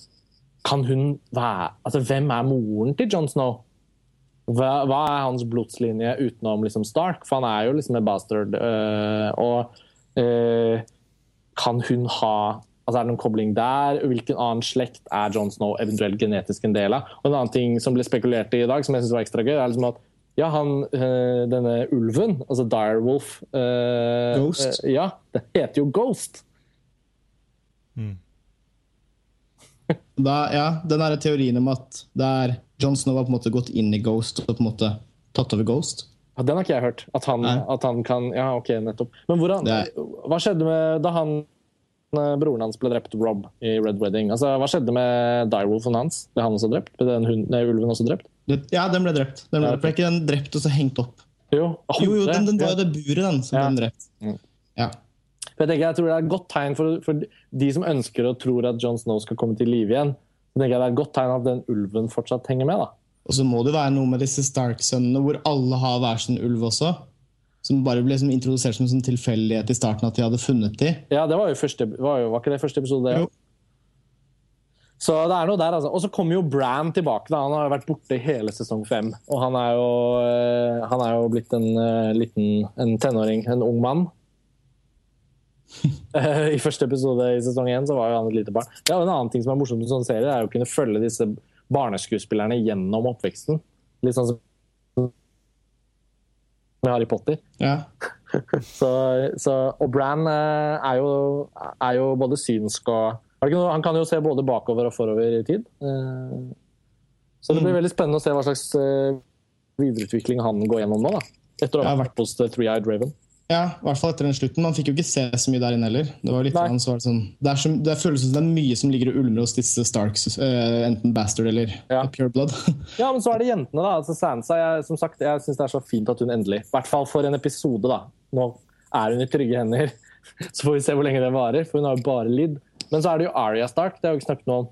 Kan hun være Altså, hvem er moren til John Snow? Hva, hva er hans blodslinje utenom liksom Stark? For han er jo liksom en bastard. og kan hun ha Altså Er det noen kobling der? Hvilken annen slekt er John Snow eventuelt genetisk en del av? Og En annen ting som ble spekulert i i dag, som jeg synes var ekstra gøy, er liksom at ja, han, øh, denne ulven, altså Direwolf øh, Ghost? Øh, ja, det heter jo Ghost. Mm. da, ja, den der teorien om at det er John Snow har på en måte gått inn i Ghost og på en måte tatt over Ghost. Ja, den har ikke jeg hørt. At han, at han kan Ja, ok, nettopp. Men hvordan, hva skjedde med da han broren hans ble drept, Rob, i Red Wedding. Altså, hva skjedde med Direwolfen hans? Ble han også drept? Ble den hunden, ulven også drept? Ja, den ble drept. Den ble, ble ikke den drept og så hengt opp? Jo, jo, jo den, den, var jo det buret, den, som ja. ble drept. Mm. Ja. Jeg, tenker, jeg tror det er et godt tegn for, for, de som ønsker og tror at John Snow skal komme til live igjen. Så tenker jeg Det er et godt tegn at den ulven fortsatt henger med. da. Og så må det være noe med disse Stark-sønnene, hvor alle har hver sin ulv også. Som bare ble som introdusert som en sånn tilfeldighet i starten at de hadde funnet de. Ja, det var jo første, var, jo, var ikke det første episode? Det, Så det er noe der, altså. Og så kommer jo Bran tilbake. da, Han har jo vært borte hele sesong fem. Og han er jo, eh, han er jo blitt en uh, liten en tenåring, en ung mann. <laughs> I første episode i sesong én så var jo han et lite barn. Det er jo En annen ting som er morsomt med sånne serier, er å kunne følge disse barneskuespillerne gjennom oppveksten. Litt sånn som med Harry Potter. Ja. <laughs> så, så, og Bran eh, er jo, er jo, både synsk og Han kan jo se både bakover og forover i tid. Eh, så det blir mm. veldig spennende å se hva slags eh, videreutvikling han går gjennom nå. da. Etter å ha vært hos Three-Eyed Raven. Ja, i hvert fall etter den slutten. Man fikk jo ikke se så mye der inne heller. Det var litt sånn, sånn, det, så, det, føles som det er mye som ligger og ulmer hos disse Starks, uh, enten Bastard eller ja. Pure Blood. <laughs> ja, men så er det jentene, da. Altså Sansa, jeg, som sagt, jeg syns det er så fint at hun endelig, i hvert fall for en episode, da Nå er hun i trygge hender. <laughs> Så får vi se hvor lenge det varer, for hun har jo bare lidd. Men så er det jo Aria Stark, det har vi ikke snakket noe om.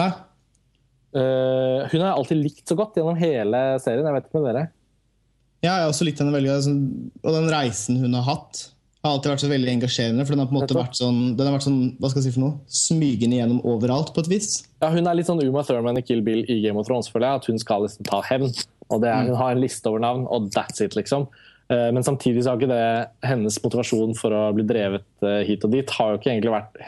Nei. Uh, hun har jeg alltid likt så godt gjennom hele serien. Jeg vet ikke med dere. Ja, jeg har også likt henne veldig. Og den reisen hun har hatt, har alltid vært så veldig engasjerende. For den har på en måte vært sånn, den har vært sånn hva skal jeg si for noe, smygende gjennom overalt, på et vis. Ja, Hun er litt sånn Uma Thurman i Kill Bill i Game of Thrones, føler jeg. At hun skal liksom ta hevn. Og det er, Hun har en liste over navn, og that's it, liksom. Uh, men samtidig så har ikke det hennes motivasjon for å bli drevet uh, hit og dit har jo ikke egentlig vært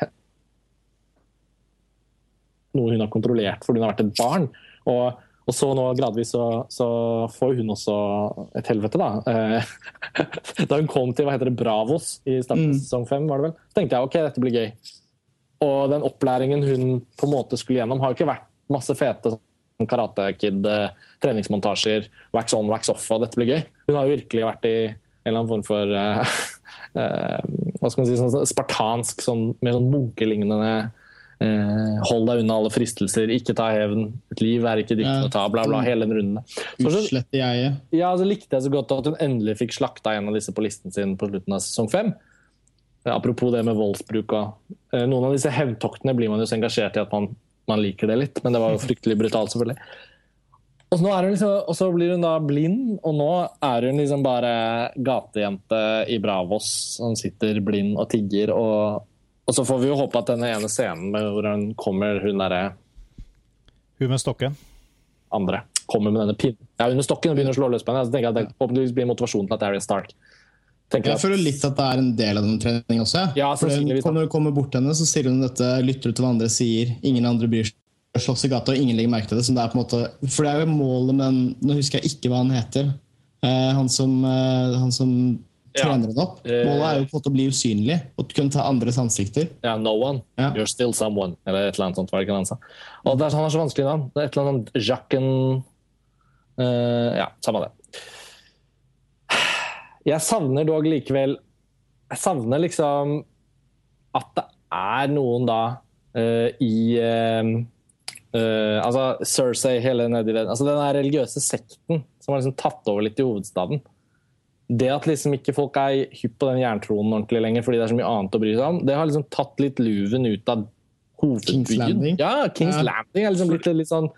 noe hun har kontrollert fordi hun har vært et barn. Og og så nå gradvis så, så, får hun også et helvete, da. Eh, <laughs> da hun kom til hva heter det, Bravos i starten av mm. sesong fem, var det vel, så tenkte jeg ok, dette blir gøy. Og den opplæringen hun på en måte skulle gjennom, har jo ikke vært masse fete sånn Karate Kid, eh, wax on, wax off, og dette blir gøy. Hun har jo virkelig vært i en eller annen form for uh, uh, <laughs> hva skal man si, sånn spartansk, sånn, mer sånn munkelignende hold deg unna alle fristelser, ikke ta hevn, et liv er ikke ditt å ta, bla, bla, hele den runden. I eiet. ja, så likte jeg så godt at hun endelig fikk slakta en av disse på listen sin på slutten av sesong fem. Eh, Apropos det med voldsbruk og eh, Noen av disse hevntoktene blir man jo så engasjert i at man, man liker det litt, men det var jo fryktelig brutalt, selvfølgelig. Og så, liksom, og så blir hun da blind, og nå er hun liksom bare gatejente i Bravos som sitter blind og tigger. Og, og så får vi jo håpe at denne ene scenen med hvor hun kommer, hun derre Hun med stokken. andre kommer med denne pinnen. Ja, under stokken og begynner å slå løs på henne. Så tenker jeg at det forhåpentligvis blir motivasjonen til at Arian Stark tenker Jeg at, føler litt at det er en del av den treningen også. Ja, For. Når du kommer bort til henne, så sier hun dette, lytter du til hva andre sier, ingen andre bryr seg. Slåss i gata, og ingen legger merke til det. Så det er på en måte, for det er jo målet med Nå husker jeg ikke hva han heter. Eh, han som, eh, han som. Trener den opp. Eh. Målet er jo på en måte å bli usynlig og kunne ta andres ansikter. ja, no one, Ja. you're still someone, eller et eller annet sånt. ikke han sa. Og det er, Han har så vanskelig navn. Det er et eller annet Jacken uh, Ja, samme det. Jeg savner dog likevel Jeg savner liksom at det er noen da uh, i uh, Uh, Altså Cersei, hele nedi den altså Den der religiøse sekten som har liksom tatt over litt i hovedstaden. Det at liksom ikke folk er hypp på den jerntronen ordentlig lenger fordi det er så mye annet å bry seg om, det har liksom tatt litt luven ut av hovedbyen. King's Landing. Ja, Kings Ja. Landing er liksom blitt litt sånn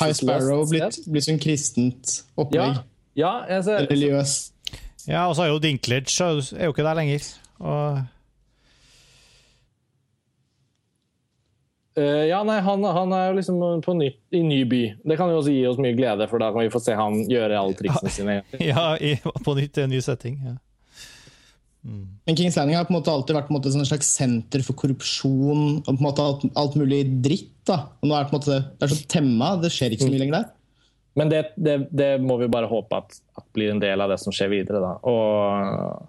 High Sparrow blitt, blitt sånn kristent opplegg. ja jeg ser, Religiøs. Ja, og så er jo Dinklage er er jo ikke der lenger. Og Eh, ja, nei, han, han er jo liksom på nytt i ny by. Det kan jo også gi oss mye glede, for da kan vi få se han gjøre alle triksene sine. <laughs> ja, i, på nytt i en ny setting. Ja. Men Kings Landing har på en måte alltid vært på en måte et slags senter for korrupsjon og på en måte alt, alt mulig dritt. da. Og nå er Det på en måte, det er så temma, det skjer ikke så mye lenger der. Men det, det, det må vi bare håpe at, at blir en del av det som skjer videre. Da. Og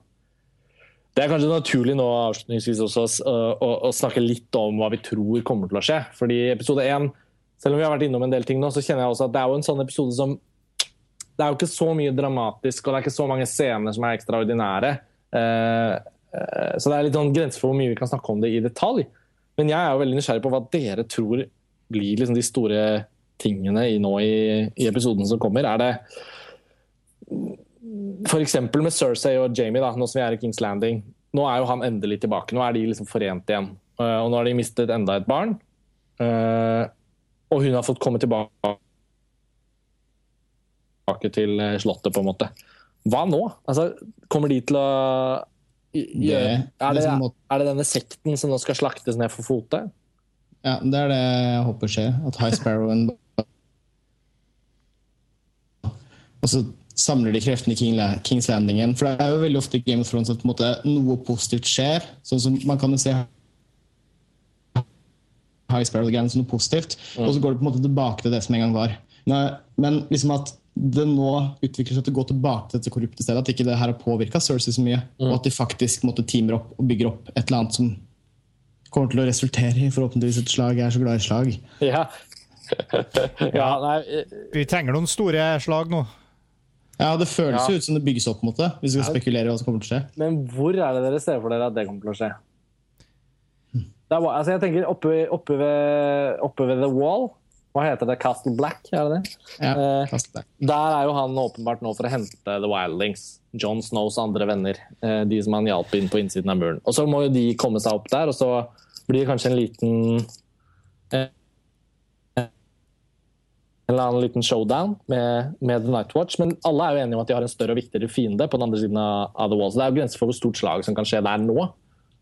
det er kanskje naturlig nå avslutningsvis også å, å, å snakke litt om hva vi tror kommer til å skje. Fordi episode 1, selv om vi har vært innom en del ting nå, så kjenner jeg også at det er jo en sånn episode som Det er jo ikke så mye dramatisk, og det er ikke så mange scener som er ekstraordinære. Eh, så det er litt sånn grenser for hvor mye vi kan snakke om det i detalj. Men jeg er jo veldig nysgjerrig på hva dere tror blir liksom de store tingene i, nå i, i episoden som kommer. Er det f.eks. med Cersei og Jamie, da, nå som vi er i Kings Landing. Nå er jo han endelig tilbake. Nå er de liksom forent igjen. Eh, og nå har de mistet enda et barn. Eh, og hun har fått komme tilbake til eh, slottet, på en måte. Hva nå? Altså, kommer de til å gjøre er, det det, som må- er det denne sekten som nå skal slaktes ned for fote? Ja, Det er det jeg håper skjer. At High Sparrowen <laughs> Og så samler de kreftene i King La- Kings Landing igjen. For det er jo veldig ofte i Game of Thrones at på en måte, noe positivt skjer. Sånn som Man kan jo se High Sparrow-greiene som noe positivt, og så går det på en måte tilbake til det som en gang var. Men, Men liksom at det nå utvikler seg til å gå tilbake til dette korrupte stedet, at ikke det her har påvirka Cersei så mye, og at de faktisk måtte teamer opp og bygger opp et eller annet som kommer til å resultere i forhåpentligvis et slag. Jeg er så glad i slag. Ja. <laughs> ja, nei eh, Vi trenger noen store slag nå. Ja, Det føles Ja. jo ut som det bygges opp, på en måte, hvis vi skal spekulere i hva som kommer til å skje. Men hvor er det dere ser for dere at det kommer til å skje? Det er, altså jeg tenker oppe, oppe, ved, oppe ved The Wall. Hva heter det? Castle Black? er det det? Ja, Eh, det. Der er jo han åpenbart nå for å hente The Wildlings. John Snows andre venner. eh, De som han hjalp inn på innsiden av muren. Og så må jo de komme seg opp der, og så blir det kanskje en liten En eller annen liten showdown med, med The Night Watch. Men alle er jo enige om at de har en større og viktigere fiende på den andre siden av The Walls. Det er jo grenser for hvor stort slag som kan skje der nå.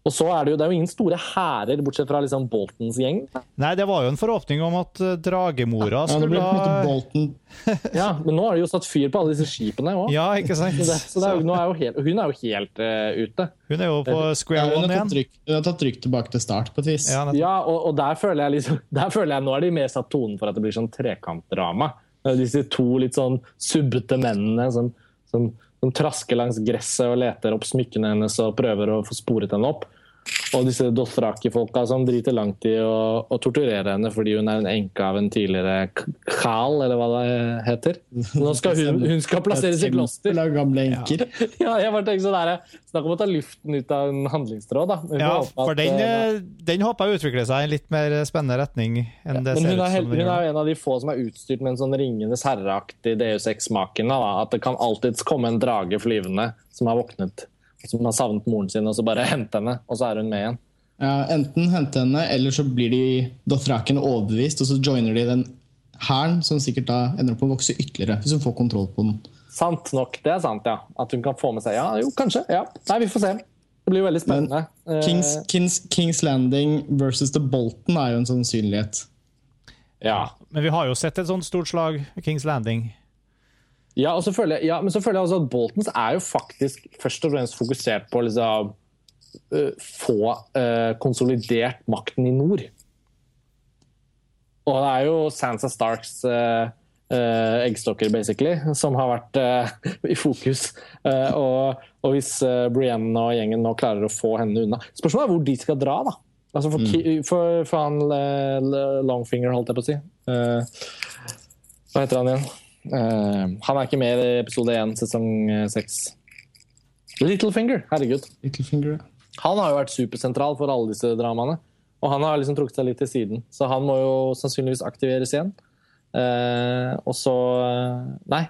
Og så er det jo, det er jo ingen store hærer, bortsett fra liksom Boltons gjeng. Nei, det var jo en forhåpning om at eh, dragemora Ja, det skulle ha <laughs> Ja, Men nå har de jo satt fyr på alle disse skipene òg. Ja, ikke sant? Så det, så det er jo, nå er jo helt, hun er jo helt uh, ute. Hun er jo på square hun, one igjen. hun har tatt trykk tilbake til start, på et vis. Ja. Ja, og, og der føler jeg liksom <laughs> Der føler jeg Nå er de mer satt tonen for at det blir sånn trekantdrama. Disse to litt sånn subbete mennene som, som, som trasker langs gresset og leter opp smykkene hennes og prøver å få sporet henne opp. Og disse Dothraki-folka som driter langt i å, å, torturere henne fordi hun er en enke av en tidligere Khal, eller hva det heter. Nå skal hun, hun skal plasseres i kloster. Ja, jeg bare tenker sånn der, Snakk om å ta luften ut av en handlingstråd. da. Ja, for den, eh, den håper jeg utvikler seg i en litt mer spennende retning enn det ja, ser ut som. Hun er en av de få som er utstyrt med en sånn Ringenes herreaktig Deus Ex-maken. At det kan alltids komme en drage flyvende som har våknet som har savnet moren sin, og så bare <laughs> hente henne, og så er hun med igjen. Ja, Enten hente henne, eller så blir de dothrakene overbevist, og så joiner de den hæren, som sikkert da ender opp med å vokse ytterligere, hvis hun får kontroll på den. Sant nok. Det er sant, ja. At hun kan få med seg Ja, jo, kanskje. ja. Nei, vi får se. Det blir jo veldig spennende. Kings, eh, Kings, Kings, Landing versus The Bolton er jo en sannsynlighet. Ja. Men vi har jo sett et sånt stort slag, Kings Landing. Ja, og så føler jeg, ja, men så føler jeg også at Boltons er jo faktisk først og fremst fokusert på å liksom, uh, få uh, konsolidert makten i nord. Og det er jo Sansa Starks uh, eggstokker, basically, som har vært <laughs> i fokus. Og, og, hvis Brienne og gjengen nå klarer å få henne unna Spørsmålet er hvor de skal dra, da. Altså for, mm. for, for han Longfinger, holdt jeg på å si. hva heter han igjen? Uh, han er ikke med i episode 1, sesong 6. Littlefinger, herregud. Littlefinger. Han har jo vært supersentral for alle disse dramaene. Og han har liksom trukket seg litt til siden, så han må jo sannsynligvis aktiveres igjen. Eh, og så uh, Nei.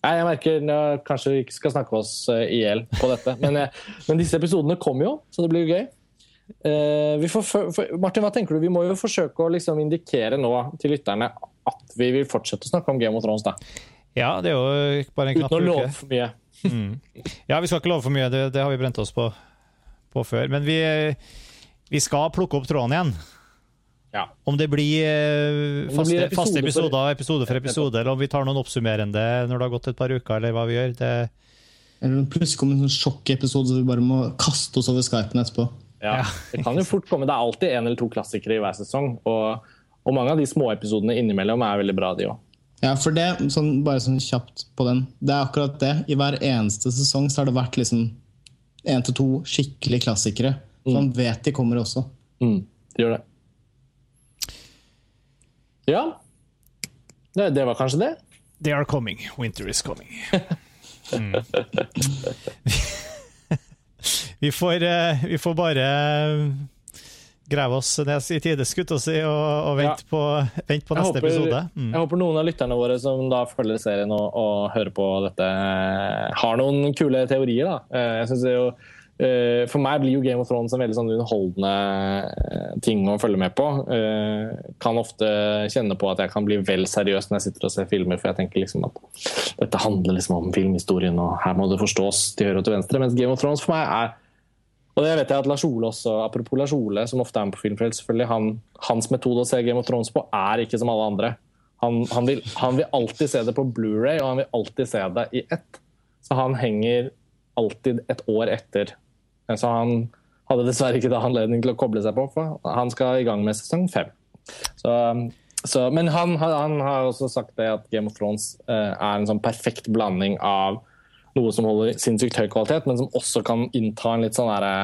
Nei, Jeg merker jeg kanskje vi ikke skal snakke oss i hjel på dette. Men, men, disse episodene kommer jo, så det blir jo gøy. For, for, Martin, hva tenker du? Vi må jo forsøke å liksom indikere nå til lytterne at vi vil fortsette å snakke om Game of Thrones, da. Ja, det er jo bare en knapp. Uten å love for mye. mm. Ja, vi skal ikke love for mye, det, det har vi brent oss på, på før. Men vi, vi, skal plukke opp tråden igjen. Ja. Om det blir eh, faste, episode faste episoder, for... episode for episode, eller om vi tar noen oppsummerende når det har gått et par uker, eller hva vi gjør. Det... Eller plutselig kommer en sånn sjokkepisode så vi bare må kaste oss over Skypen etterpå. Ja, Det kan jo fort komme. Det er alltid en eller to klassikere i hver sesong. og og mange av de småepisodene innimellom er veldig bra, de òg. Ja, for det, sånn, bare sånn kjapt på den, det er akkurat det. I hver eneste sesong så har det vært liksom én til to skikkelig klassikere. Så mm. man vet de kommer også. Mm, de gjør det. Ja. Det, det, var kanskje det. They are coming. Winter is coming. <laughs> Mm. <laughs> vi, får, eh, vi får bare grave oss ned i tide skutt og, si, og, og vente, ja. på, vent på neste håper, episode. Mm. Jeg håper noen av lytterne våre som da følger serien og, og hører på dette, har noen kule teorier. Da. Eh, jeg synes jo eh, for meg blir jo Game of Thrones en veldig sånn underholdende eh, ting å følge med på. Kan ofte kjenne på at jeg kan bli vel seriøs når jeg sitter og ser filmer, for jeg tenker liksom at dette handler liksom om filmhistorien, og her må det forstås til høyre og til venstre. Mens Game of Thrones for meg er og det vet jeg at Lars Ole også, Apropos Lars Ole, som ofte er med på Filmfrelst, selvfølgelig, han, hans metode å se Game of Thrones på er ikke som alle andre. Han, han, vil, han vil, alltid se det på Blu-ray og han vil alltid se det i ett. Så han henger alltid et år etter. Så han hadde dessverre ikke da anledning til å koble seg på, for han skal i gang med sesong fem. Så, så, men han, har også sagt det at Game of Thrones uh, er en sånn perfekt blanding av noe som holder sinnssykt høy kvalitet, men som også kan innta en litt sånn derre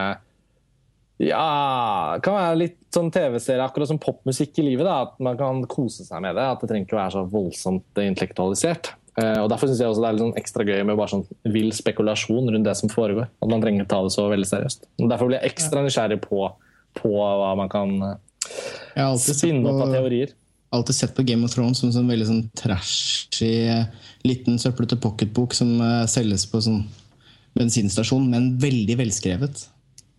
ja, kan være litt sånn TV-serie, akkurat som popmusikk i livet. da, At man kan kose seg med det. At det trenger ikke å være så voldsomt intellektualisert. Uh, og Derfor syns jeg også det er litt sånn ekstra gøy med bare sånn vill spekulasjon rundt det som foregår. At man trenger å ta det så veldig seriøst. Og Derfor blir jeg ekstra nysgjerrig på, på hva man kan uh, spinne opp av teorier alltid sett på Game of Thrones som en sånn veldig sånn trashy, liten søplete pocketbok som uh, selges på sånn bensinstasjon, men veldig velskrevet.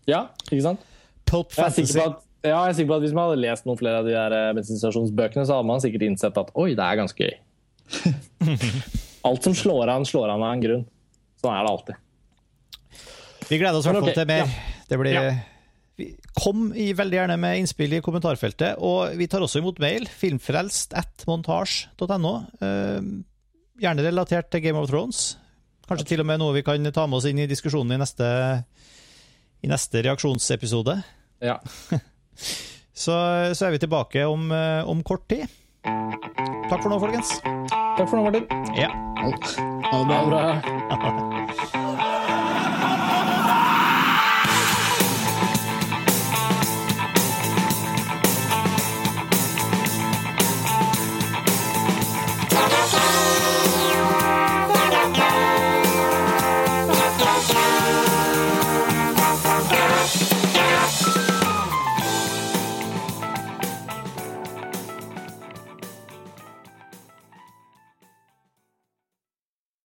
Ja, ikke sant? Pulp Fantasy. At, ja, jeg er sikker på at Hvis man hadde lest noen flere av de der eh, bensinstasjonsbøkene, så hadde man sikkert innsett at oi, det er ganske gøy. <laughs> Alt som slår an, slår an av en grunn. Sånn er det alltid. Vi gleder oss i hvert fall til mer. Det blir ja. Kom veldig gjerne med innspill i kommentarfeltet, og vi tar også imot mail. Filmfrelst at montasj.no. Uh, gjerne relatert til Game of Thrones. Kanskje til og med noe vi kan ta med oss inn i diskusjonen i neste, i neste reaksjonsepisode. Ja. <laughs> så, så, er vi tilbake om, eh, om, kort tid. Takk for nå, folkens. Takk for nå, Martin. Ja. Ha det bra. <laughs>